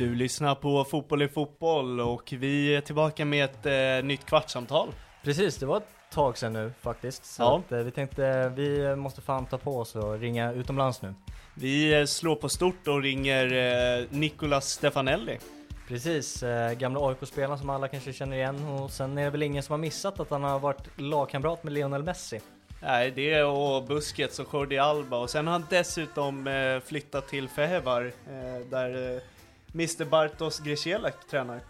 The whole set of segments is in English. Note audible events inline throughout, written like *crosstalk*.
Du lyssnar på Fotboll i fotboll och vi är tillbaka med ett eh, nytt kvartssamtal. Precis, det var ett tag sedan nu faktiskt. Så Ja. att, eh, vi tänkte vi måste fan ta på oss och ringa utomlands nu. Vi eh, slår på stort och ringer eh, Nicolas Stefanelli. Precis, eh, gamla AIK-spelaren som alla kanske känner igen och sen är det väl ingen som har missat att han har varit lagkamrat med Lionel Messi. Nej, det och Busquets och Jordi Alba och sen har han dessutom eh, flyttat till Fehevar eh, där eh, Mr Bartos Grzelak tränar.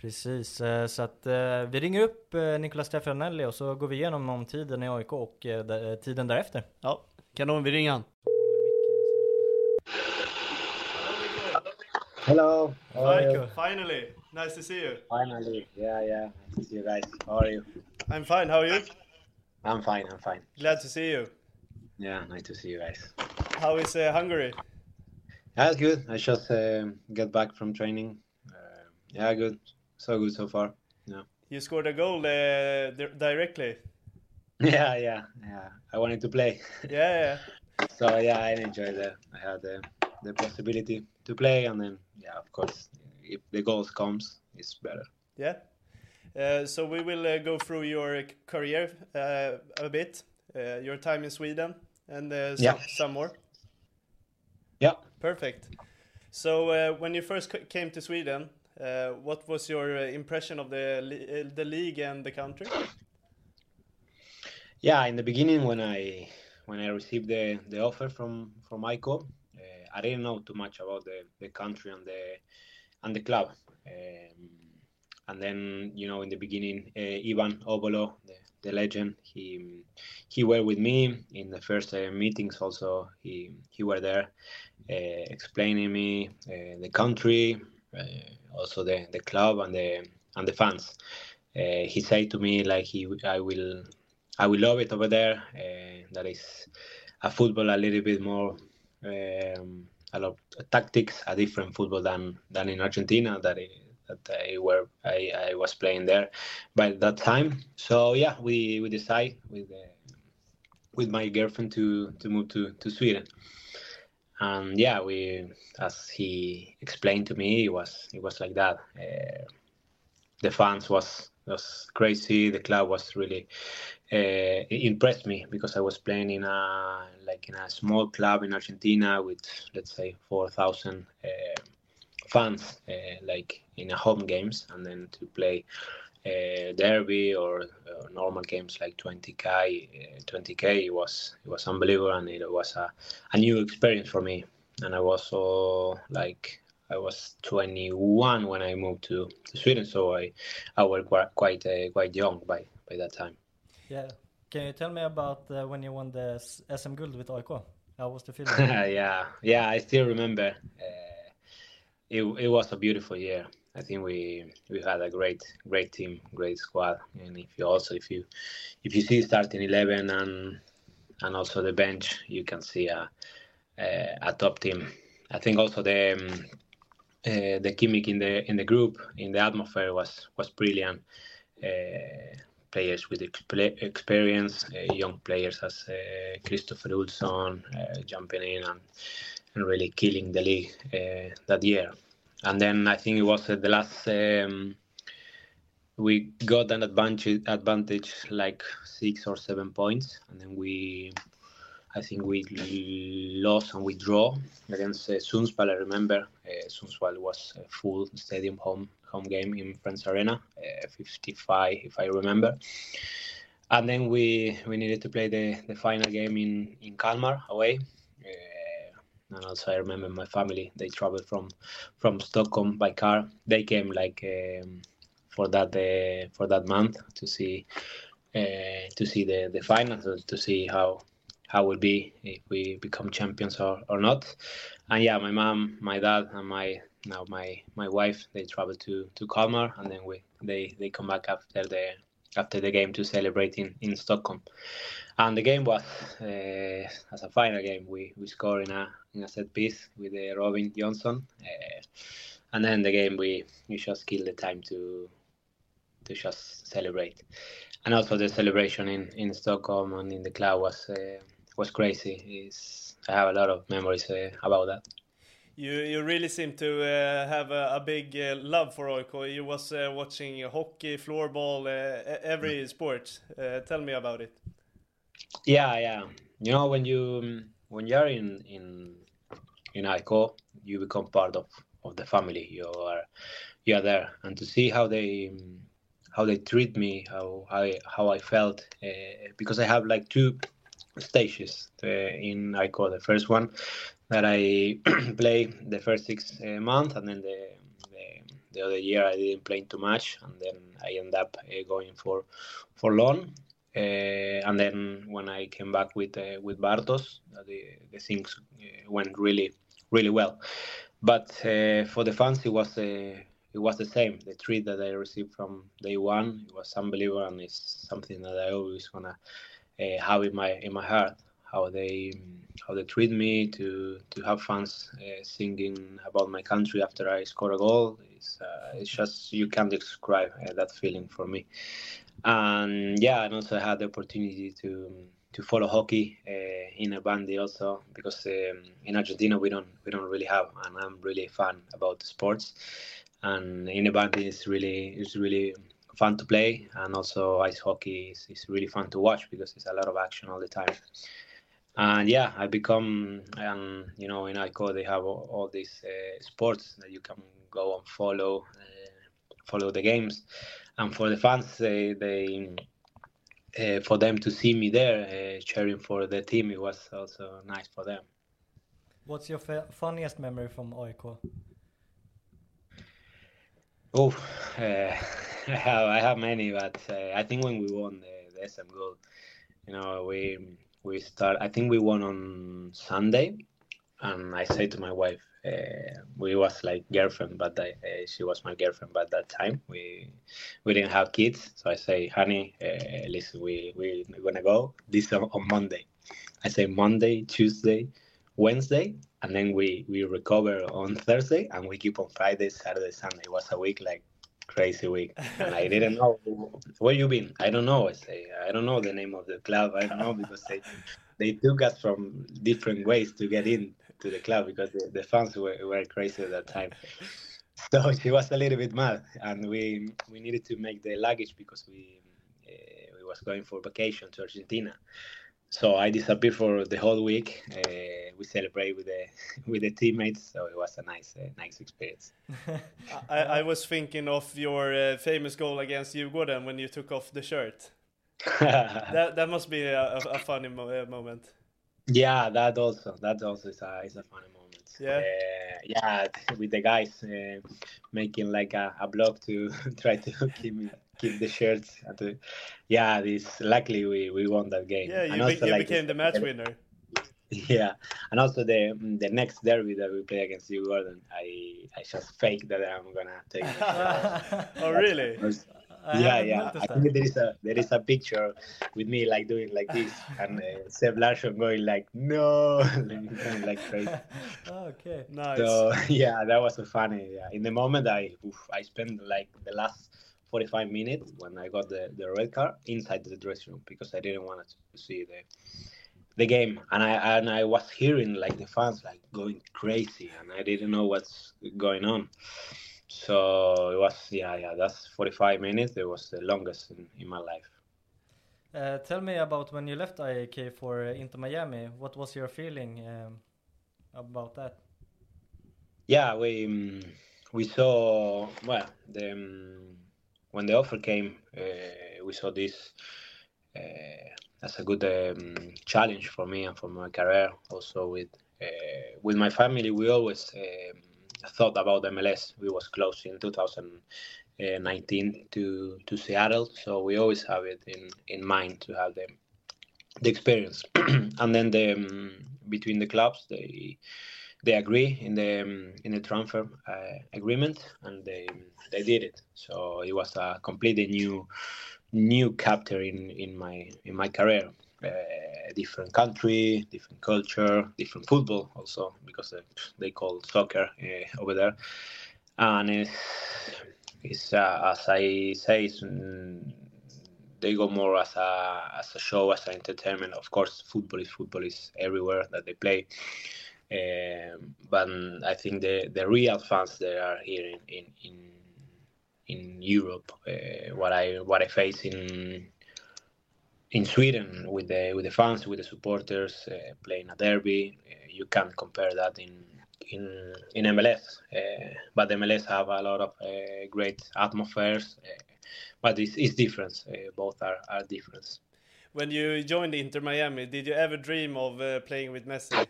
Precis, eh, så att eh, vi ringer upp eh, Nicolas Stefanelli och så går vi igenom om tiden i AIK och där- tiden därefter. Ja, kanon, vi ringer han. Hello. How are you? Finally, nice to see you. Finally. Yeah, yeah. Nice to see you guys. How are you? I'm fine, how are you? I'm fine. I'm fine. Glad to see you. Yeah, nice to see you guys. How is uh, Hungary? Yeah, good. I just get back from training. Uh, yeah, good. So good so far. Yeah. You scored a goal uh, di- directly. *laughs* Yeah, yeah, yeah. I wanted to play, Yeah, yeah. *laughs* so yeah, I enjoyed it. I had the the possibility to play, and then yeah, of course, if the goals comes, it's better. Yeah. Uh, so we will uh, go through your career uh, a bit, uh, your time in Sweden, and uh, some, Yeah. some more. Yeah. Perfect. So uh, when you first came to Sweden, uh, what was your uh, impression of the uh, the league and the country? Yeah, in the beginning when I when I received the, the offer from from AIK, uh, I didn't know too much about the, the country and the and the club. Um, and then you know in the beginning, Ivan Obolo, the, the legend, he he were with me in the first uh, meetings. Also, he he were there, uh, explaining me uh, the country, uh, also the, the club and the and the fans. Uh, he said to me like he I will I will love it over there. Uh, that is a football a little bit more um, a lot of tactics, a different football than than in Argentina that I, that I were I, I was playing there by that time. So yeah, we we decide with uh, with my girlfriend to to move to to Sweden. And yeah, we as he explained to me, it was it was like that. Uh, the fans was was crazy. The club was really uh, impressed me because I was playing in a like in a small club in Argentina with let's say four thousand uh, fans, uh, like in a home games, and then to play uh, derby or, or normal games like 20k, uh, 20k, it was it was unbelievable and it was a, a new experience for me. And I was so like I was 21 when I moved to, to Sweden, so I I was quite quite, uh, quite young by by that time. Yeah. Can you tell me about uh, when you won the SM Guld with AIK? How was the feeling? *laughs* yeah, yeah, I still remember. Uh, it it was a beautiful year. I think we we had a great great team, great squad, and if you also if you if you see starting eleven and and also the bench, you can see a a, a top team. I think also the um, uh, the gimmick in the in the group in the atmosphere was was brilliant. Uh, players with exp- experience, uh, young players as uh, Kristoffer Olsson uh, jumping in and, and really killing the league uh, that year. And then I think it was the last. Um, we got an advantage, advantage like six or seven points, and then we I think we lost and we draw against uh, Sundsvall. I remember uh, Sundsvall was a full stadium home home game in Friends Arena, uh, 55 if I remember. And then we we needed to play the, the final game in in Kalmar away. And also I remember my family they traveled from from Stockholm by car. They came like um, for that uh, for that month to see uh, to see the the final to see how how will be if we become champions or, or not. And yeah, my mom, my dad, and my now my my wife they travel to to Kalmar, and then we they they come back after the after the game to celebrate in, in Stockholm. And the game was uh, as a final game. We we scored in a in a set piece with uh, Robin Jansson, uh, and then the game we we just killed the time to to just celebrate. And also the celebration in, in Stockholm and in the club was uh, was crazy. It's, I have a lot of memories uh, about that. You you really seem to uh, have a, a big uh, love for AIK. You was uh, watching hockey, floorball, uh, every sport. Uh, tell me about it. Yeah, yeah. You know when you when you're in in in AIK, you become part of, of the family. You are you are there, and to see how they how they treat me, how I how I felt, uh, because I have like two stages in AIK. The first one that I *clears throat* play the first six uh, months, and then the, the, the other year I didn't play too much, and then I end up uh, going for for loan. Uh, and then when I came back with uh, with Bartosz, the the things uh, went really really well. But uh, for the fans, it was it was the same. The treat that I received from day one it was unbelievable, and it's something that I always gonna uh, have in my in my heart how they how they treat me to to have fans uh, singing about my country after I score a goal it's uh, it's just you can't describe uh, that feeling for me and yeah and also I had the opportunity to to follow hockey uh, innebandy also because um, in Argentina we don't we don't really have and I'm really fan about the sports and innebandy is really is really fun to play, and also ice hockey is, is really fun to watch because it's a lot of action all the time. And yeah, I become, and you know, in AIK they have all, all these uh, sports that you can go and follow, uh, follow the games, and for the fans, they, they uh, for them to see me there uh, cheering for the team, it was also nice for them. What's your funniest memory from AIK? Oh, uh, *laughs* I have I have many, but uh, I think when we won the, the SM Gold, you know, we we start. I think we won on Sunday, and I say to my wife, uh, we was like girlfriend, but I, uh, she was my girlfriend. But that time we we didn't have kids, so I say, honey, uh, listen, we we we're gonna go this on, on Monday. I say Monday, Tuesday, Wednesday, and then we we recover on Thursday, and we keep on Friday, Saturday, Sunday. It was a week like crazy week, and I didn't know where you been. I don't know. I say I don't know the name of the club. I don't know because they they took us from different ways to get in to the club because the, the fans were, were crazy at that time. So *laughs* she was a little bit mad, and we we needed to make the luggage because we uh, we was going for vacation to Argentina so I disappeared for the whole week. Uh, we celebrate with the *laughs* with the teammates, so it was a nice uh, nice experience. *laughs* I, I, was thinking of your uh, famous goal against Djurgården when you took off the shirt. that that must be a, a funny mo moment. Yeah, that also that also is a, is a funny moment. Yeah, uh, yeah, with the guys uh, making like a, a block to *laughs* try to *laughs* keep me keep the shirts. The, yeah, this luckily we, we won that game. Yeah, you, be, you like became the match winner. *laughs* yeah, and also the the next derby that we play against Djurgården, I I just fake that I'm gonna take. oh, really? I yeah, yeah. I that. think there is a there is a picture with me like doing like this, *laughs* and uh, Seb Larsson going like no, *laughs* like, crazy. *laughs* okay. Nice. So yeah, that was a funny. Yeah, in the moment I oof, I spent like the last 45 minutes when I got the, the red card inside the dressing room because I didn't want to see the the game, and I and I was hearing like the fans like going crazy, and I didn't know what's going on. So it was yeah yeah that's 45 minutes. It was the longest in, in my life. Uh, tell me about when you left AIK for uh, Inter Miami. What was your feeling um, about that? Yeah, we um, we saw well the um, when the offer came, uh, we saw this uh, as a good um, challenge for me and for my career. Also with uh, with my family, we always um, thought about MLS. We was close in 2019 to to Seattle, so we always have it in in mind to have the the experience. *clears throat* and then the um, between the clubs, they they agree in the um, in the transfer uh, agreement, and they they did it. So it was a completely new new chapter in in my in my career. Uh, different country, different culture, different football also because they, they call soccer uh, over there, and it's, it's uh, as I say, mm, they go more as a as a show, as an entertainment. Of course, football is football is everywhere that they play. Um, but I think the, the real fans that are here in in in, in Europe, uh, what I what I face in in Sweden with the with the fans, with the supporters uh, playing a derby, uh, you can't compare that in in in MLS. Uh, but MLS have a lot of uh, great atmospheres, uh, but it's, it's different. Uh, both are are different. When you joined Inter Miami, did you ever dream of uh, playing with Messi?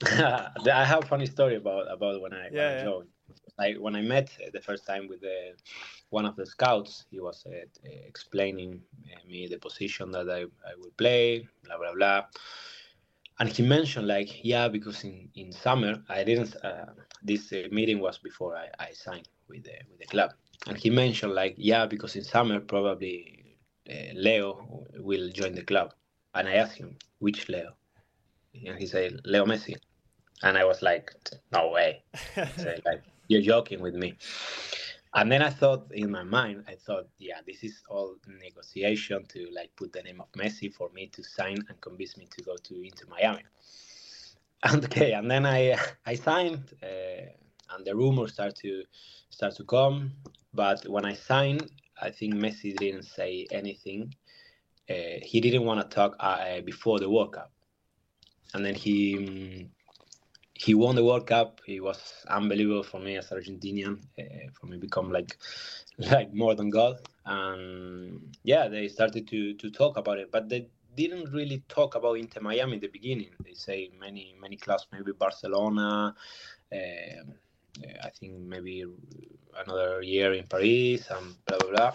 *laughs* I have a funny story about about when I, when Yeah, I yeah. Like when I met uh, the first time with the, one of the scouts, he was uh, explaining uh, me the position that I, I would play, blah blah blah, and he mentioned like yeah because in, in summer I didn't uh, this uh, meeting was before I, I signed with the with the club, and he mentioned like yeah because in summer probably uh, Leo will join the club, and I asked him which Leo, and he said Leo Messi. And I was like, no way. So, like, you're joking with me. And then I thought in my mind, I thought, yeah, this is all negotiation to like put the name of Messi for me to sign and convince me to go to Inter Miami. And *laughs* okay, and then I I signed, uh, and the rumors start to start to come. But when I signed, I think Messi didn't say anything. Uh, he didn't want to talk uh, before the World Cup, and then he. He won the World Cup. It was unbelievable for me as Argentinian. Uh, for me, become like *laughs* like more than God. And yeah, they started to to talk about it, but they didn't really talk about Inter Miami in the beginning. They say many many clubs, maybe Barcelona. Um, I think maybe another year in Paris and blah blah blah.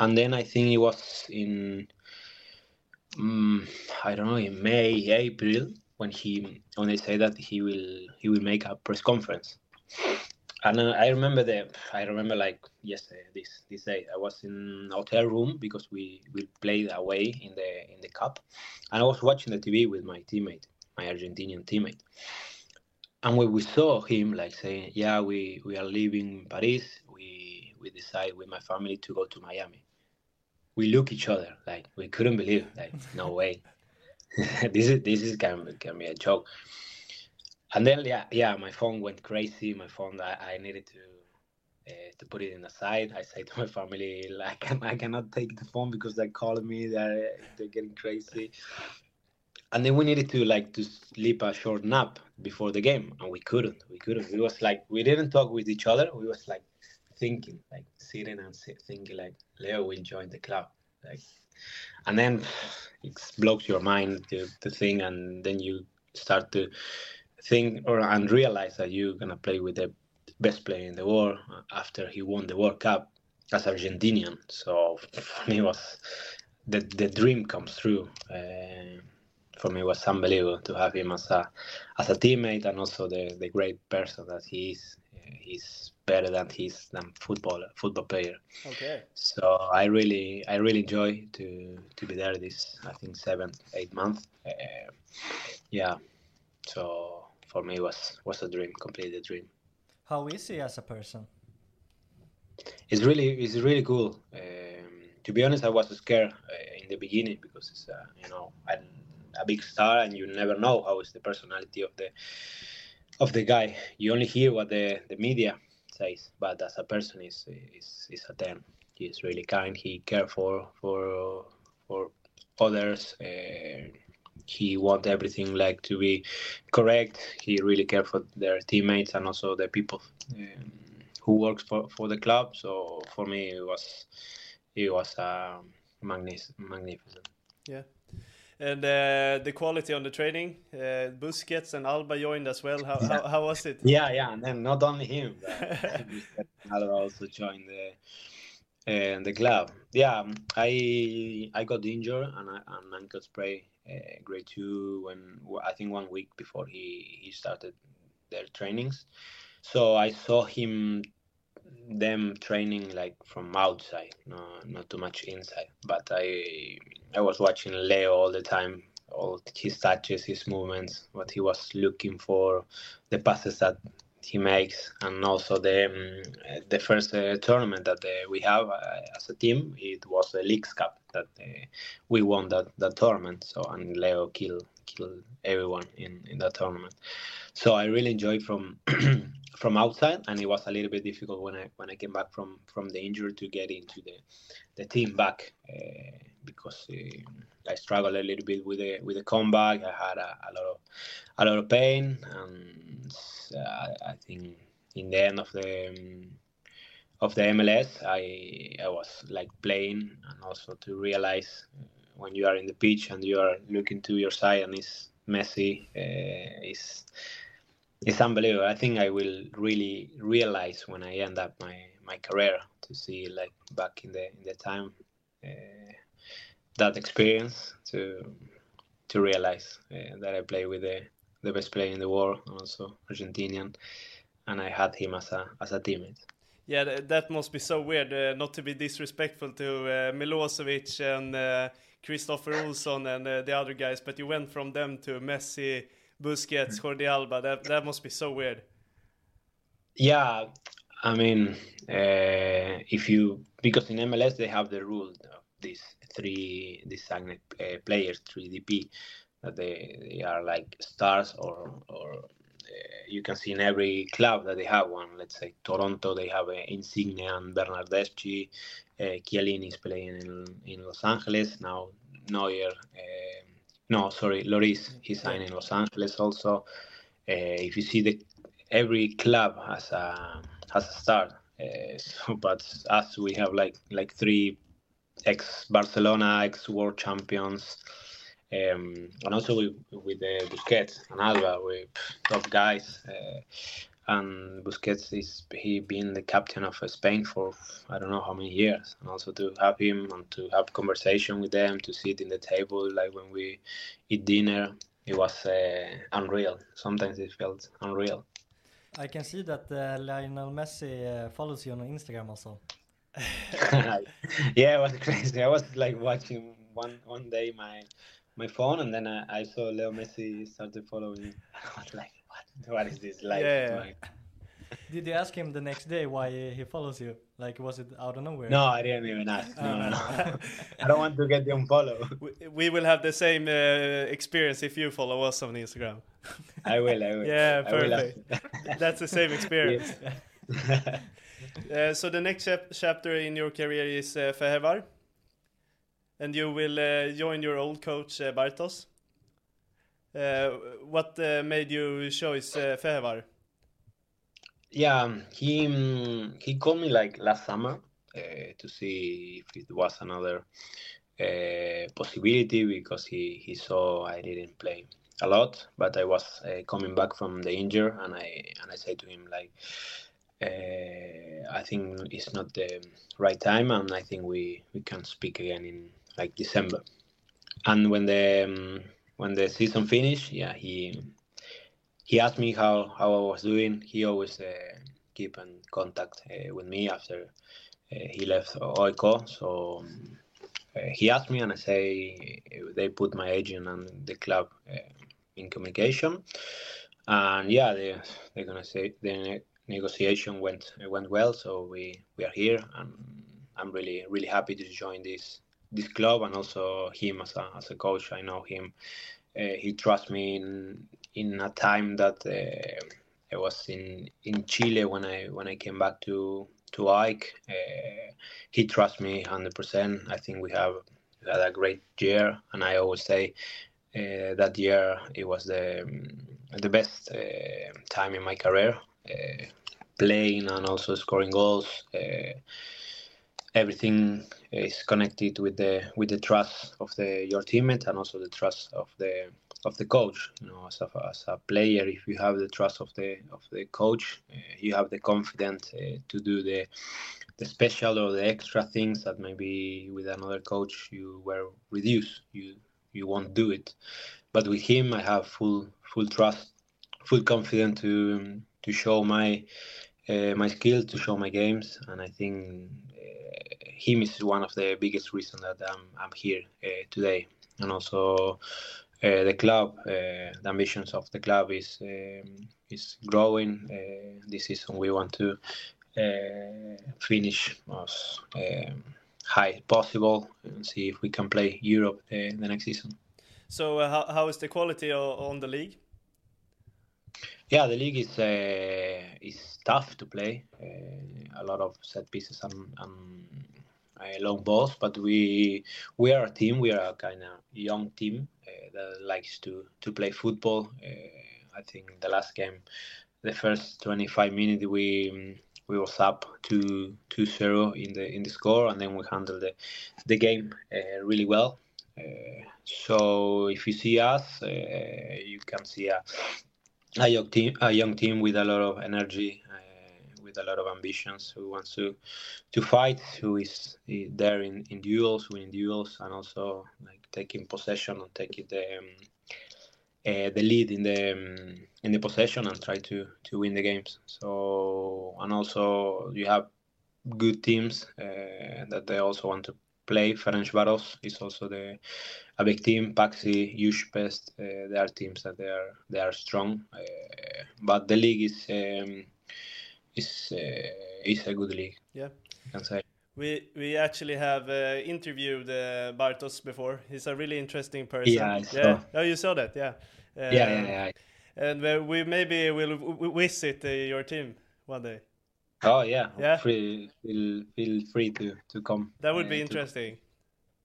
And then I think it was in mm, I don't know in May April when he when they say that he will he will make a press conference. And uh, i remember the i remember like yesterday this this day. I was in hotel room because we we played away in the in the cup. And i was watching the tv with my teammate my argentinian teammate. And when we saw him like saying yeah we we are leaving paris. We we decide with my family to go to miami. We look each other like we couldn't believe like no way *laughs* this is this is can, can be a joke. And then yeah yeah my phone went crazy. My phone i, I needed to uh, to put it in the side. I say to my family like I cannot take the phone because they're calling me they're, they're getting crazy. And then we needed to like to sleep a short nap before the game and we couldn't we couldn't. It was like we didn't talk with each other. We was like thinking like sitting and thinking like leo will join the club. Like and then it blocks your mind the, to think and then you start to think or and realize that you're gonna play with the best player in the world after he won the World Cup as Argentinian. So for me, was the the dream comes true. Uh, for me was unbelievable to have him as a as a teammate and also the the great person that he is. He's better than he's than football football player. Okay. So I really I really enjoy to to be there this I think seven eight months. Uh, yeah. So for me was was a dream, completely a dream. How is he as a person? It's really it's really cool. Um, to be honest, I was scared uh, in the beginning because it's uh, you know I'm a big star and you never know how is the personality of the of the guy. You only hear what the the media says, but as a person, is is is a ten. He is really kind. He care for for for others. Uh, he want everything like to be correct. He really care for their teammates and also the people um, who works for, for the club. So for me, it was it was uh, magnific- magnificent. Yeah. And uh, the quality on the training, uh, Busquets and Alba joined as well. How, how, how was it? Yeah, yeah, and then not only him, but *laughs* Alba also joined the uh, the club. Yeah, I I got injured and I, an ankle spray uh, grade two when I think one week before he he started their trainings. So I saw him them training like from outside, no, not too much inside. But I I was watching Leo all the time, all his touches, his movements, what he was looking for, the passes that he makes, and also the um, the first uh, tournament that uh, we have uh, as a team. It was the Leagues Cup that uh, we won that that tournament. So and Leo killed killed everyone in in that tournament. So I really enjoyed from *clears throat* from outside, and it was a little bit difficult when I when I came back from from the injury to get into the the team back uh, because uh, I struggled a little bit with the with the comeback. I had a, a lot of a lot of pain, and uh, I think in the end of the um, of the MLS, I I was like playing, and also to realize when you are in the pitch and you are looking to your side and it's Messi, uh, is it's unbelievable. I think I will really realize when I end up my my career to see like back in the in the time uh, that experience to to realize uh, that I play with the the best player in the world, also Argentinian, and I had him as a as a teammate. Yeah, that must be so weird. Uh, not to be disrespectful to uh, Milosevic and uh, Kristoffer Olsson and uh, the other guys, but you went from them to Messi, Busquets, Jordi Alba. That that must be so weird. Yeah, I mean, uh, if you because in MLS they have the rule of these three designated uh, players, three DP, that they, they are like stars or or uh, you can see in every club that they have one. Let's say Toronto, they have uh, Insigne and Bernardeschi. Uh, Chiellini is playing in, in Los Angeles now. Neuer, uh, no, sorry, Lloris, he's signed in Los Angeles also. Uh, if you see the every club has a has a star. Uh, *laughs* so, but us, we have like like three ex Barcelona, ex world champions. Um, and also with, with the Busquets and Alba, we top guys. Uh, and Busquets is he been the captain of Spain for I don't know how many years, and also to have him and to have conversation with them, to sit in the table like when we eat dinner, it was uh, unreal. Sometimes it felt unreal. I can see that uh, Lionel Messi uh, follows you on Instagram also. *laughs* yeah, it was crazy. I was like watching one one day my my phone, and then I, I saw Leo Messi started following. *laughs* I was like, what? What is this like? Yeah. *laughs* Did you ask him the next day why he follows you? Like, was it out of nowhere? No, I didn't even ask. No, no, no. *laughs* I don't want to get the unfollow. We, we will have the same uh, experience if you follow us on Instagram. I will. I will. *laughs* Yeah, I will. That's the same experience. uh, so the next chap- chapter in your career is uh, Fehervar, and you will uh, join your old coach uh, Bartosz. Uh, what uh, made you choose uh, Fehervar? Yeah, um, he um, he called me like last summer uh, to see if it was another possibility because he, he saw I didn't play a lot, but I was uh, coming back from the injury, and I and I said to him like, uh, I think it's not the right time, and I think we we can speak again in like December. And when the um, when the season finished, yeah, he he asked me how, how I was doing. He always uh, keep in contact uh, with me after uh, he left AIK. So um, uh, he asked me, and I say they put my agent and the club uh, in communication. And yeah, they they're gonna say the negotiation went went well. So we we are here, and I'm really really happy to join this this club and also him as a as a coach. I know him. Uh, he trusts me in in a time that uh, I was in in Chile when I when I came back to to AIK. Uh, he trusts me 100%. I think we have had a great year, and I always say uh, that year it was the the best uh, time in my career, uh, playing and also scoring goals. Everything is connected with the with the trust of the your teammate and also the trust of the of the coach. You know, as a, as a player, if you have the trust of the of the coach, uh, you have the confidence uh, to do the the special or the extra things that maybe with another coach you were reduced. You you won't do it. But with him, I have full full trust, full confidence to to show my uh, my skill, to show my games, and I think him is one of the biggest reasons that I'm I'm here uh, today, and also. Uh, the club, uh, the ambitions of the club is um, is growing. Uh, this season, we want to finish as um, high as possible and see if we can play Europe the next season. So, how how is the quality on the league? Yeah, the league is is tough to play. a lot of set pieces and, and long balls, but we we are a team. We are a kind of young team uh, that likes to to play football. Uh, I think the last game, the first 25 minutes, we we was up to 2-0 in the in the score, and then we handled the the game uh, really well. so if you see us, you can see a a young team, a young team with a lot of energy, with a lot of ambitions, who wants to to fight, who is there in, in duels, winning duels, and also like taking possession and taking the um, uh, the lead in the um, in the possession and try to to win the games. So and also you have good teams uh, that they also want to play. Ferencvaros is also the a big team. Paxi, Újpest, uh, they are teams that they are they are strong. Uh, but the league is um, is uh, is a good league. Yeah, I can say. We we actually have uh, interviewed uh, Bartosz before. He's a really interesting person. Yeah, I yeah. Oh, you saw that? Yeah. yeah, yeah, yeah. And we maybe will visit your team one day. Oh yeah, yeah. Free, feel feel free to to come. That would be interesting.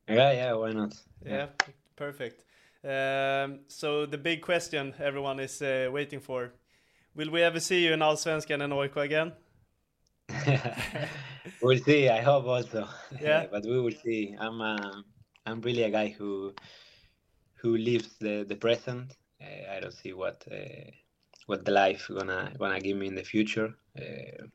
To... Yeah, yeah. Why not? Yeah, yeah perfect. Um, so the big question everyone is uh, waiting for: Will we ever see you in Allsvenskan and AIK again? *laughs* we'll see. I hope also. Yeah. *laughs* but we will see. I'm uh, I'm really a guy who who lives the the present. Uh, I don't see what uh, what the life gonna gonna give me in the future. Uh,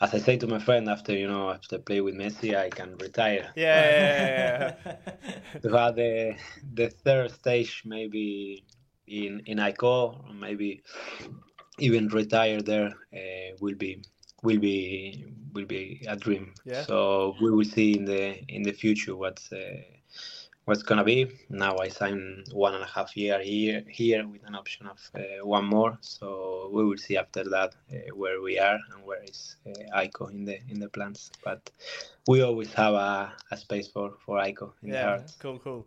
as I say to my friend after you know after play with Messi, I can retire. Yeah. yeah, yeah. *laughs* to have the the third stage maybe in in AIK, or maybe even retire there uh, will be will be will be a dream. Yeah. So we will see in the in the future what's uh, what's gonna be. Now I signed one and a half year here here with an option of uh, one more. So we will see after that uh, where we are and where is uh, AIK in the in the plans. But we always have a, a space for for AIK in yeah, the heart. Cool, cool.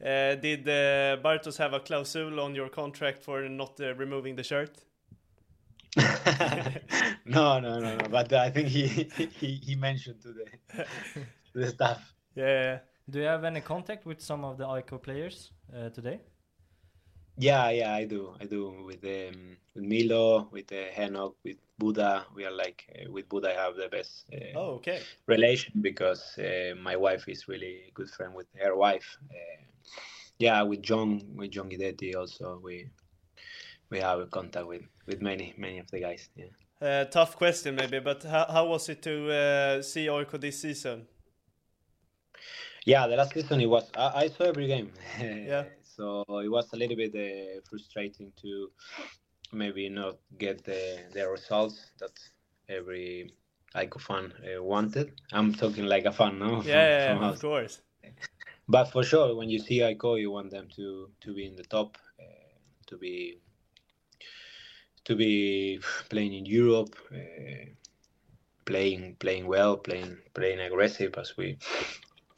Uh, did uh, Bartosz have a clausule on your contract for not uh, removing the shirt? *laughs* no, no, no, no. But I think he he, he mentioned to the to the staff. Yeah. Do you have any contact with some of the AIK players uh, today? Yeah, yeah, I do. I do with um, with Milo, with uh, Henok, with Buddha. We are like uh, with Buddha. I have the best. Uh, oh, okay. Relation because uh, my wife is really good friend with her wife. Uh, yeah, with John, with John Guidetti also we we have a contact with with many many of the guys. Yeah. Uh, tough question maybe, but how, how was it to uh, see AIK this season? Yeah, the last season it was. I, I saw every game. *laughs* Yeah. So it was a little bit uh, frustrating to maybe not get the the results that every AIK fan uh, wanted. I'm talking like a fan, no? *laughs* Yeah, from, from of course. But for sure, when you see AIK, you want them to to be in the top, uh, to be to be playing in Europe, uh, playing playing well, playing playing aggressive as we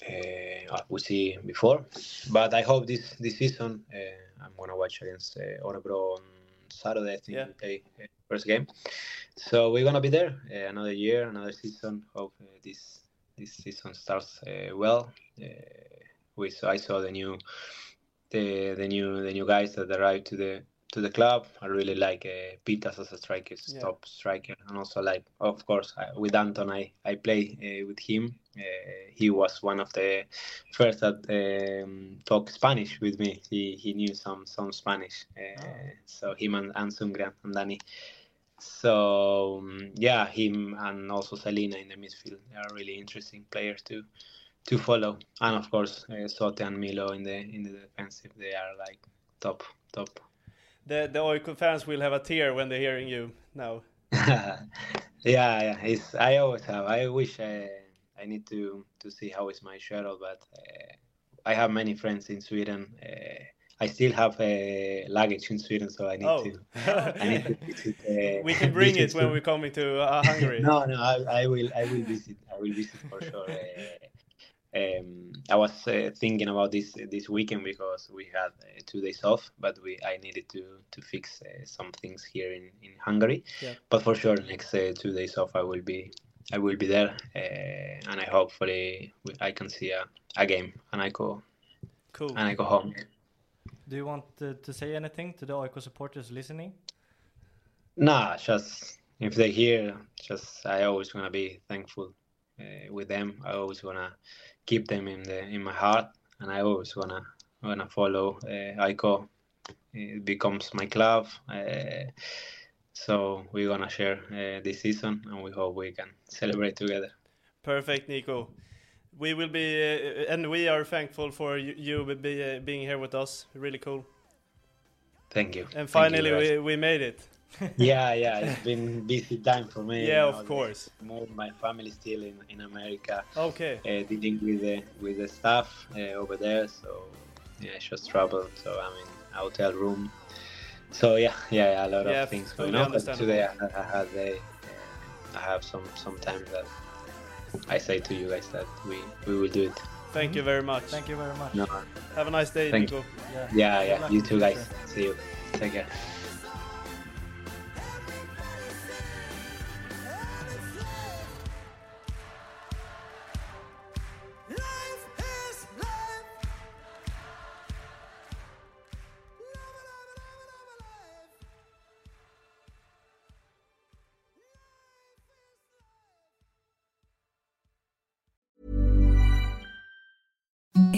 uh, we see before. But I hope this this season uh, I'm gonna watch against uh, Orebro on Saturday. I think yeah. we play uh, first game. So we're gonna be there uh, another year, another season. Hope uh, this this season starts uh, well. Uh, we I saw the new the the new the new guys that arrived to the to the club. I really like uh, Pittas as a striker, yeah. top striker, and also like of course I, with Anton. I I play uh, with him. Uh, he was one of the first that um, talked Spanish with me. He he knew some some Spanish. Uh, oh. So him and, and and Danny. So um, yeah, him and also Celina in the midfield are really interesting players to to follow. And of course, uh, Sote and Milo in the in the defensive, they are like top top the the AIK fans will have a tear when they're hearing you now. *laughs* yeah, yeah. It's, I always have. I wish I, I need to to see how is my shuttle, but uh, I have many friends in Sweden. Uh, I still have a uh, luggage in Sweden, so I need oh. to. *laughs* I need to visit, uh, *laughs* we can bring it when we're coming to uh, Hungary. no, no, I, I, will. I will visit. I will visit for sure. Uh, um, I was uh, thinking about this this weekend because we had uh, two days off, but we I needed to to fix uh, some things here in in Hungary. Yeah. But for sure, next uh, two days off, I will be I will be there, uh, and I hopefully I can see a, a game and I go cool and I go home. Do you want to, to say anything to the AIK supporters listening? Nah, just if they hear, just I always wanna be thankful uh, with them. I always wanna keep them in the in my heart, and I always wanna wanna follow uh, AIK. It becomes my club. Uh, so we're gonna share uh, this season, and we hope we can celebrate together. Perfect, Nico. We will be, uh, and we are thankful for you, you be, uh, being here with us. Really cool. Thank you. And finally, you, we, we made it. Yeah, yeah, it's been busy time for me. Yeah, you know, of course. More my family still in, in America. Okay. Uh, dealing with the with the staff uh, over there, so yeah, just trouble. So I'm in hotel room. So yeah, yeah, yeah a lot yeah, of things going on. But today I, I had a, uh, I have some some time that I say to you guys that we we will do it. Thank you very much. Thank you very much. No. Have a nice day, Thank Nico. You. Yeah, yeah, yeah. You too, guys. See you. Take care.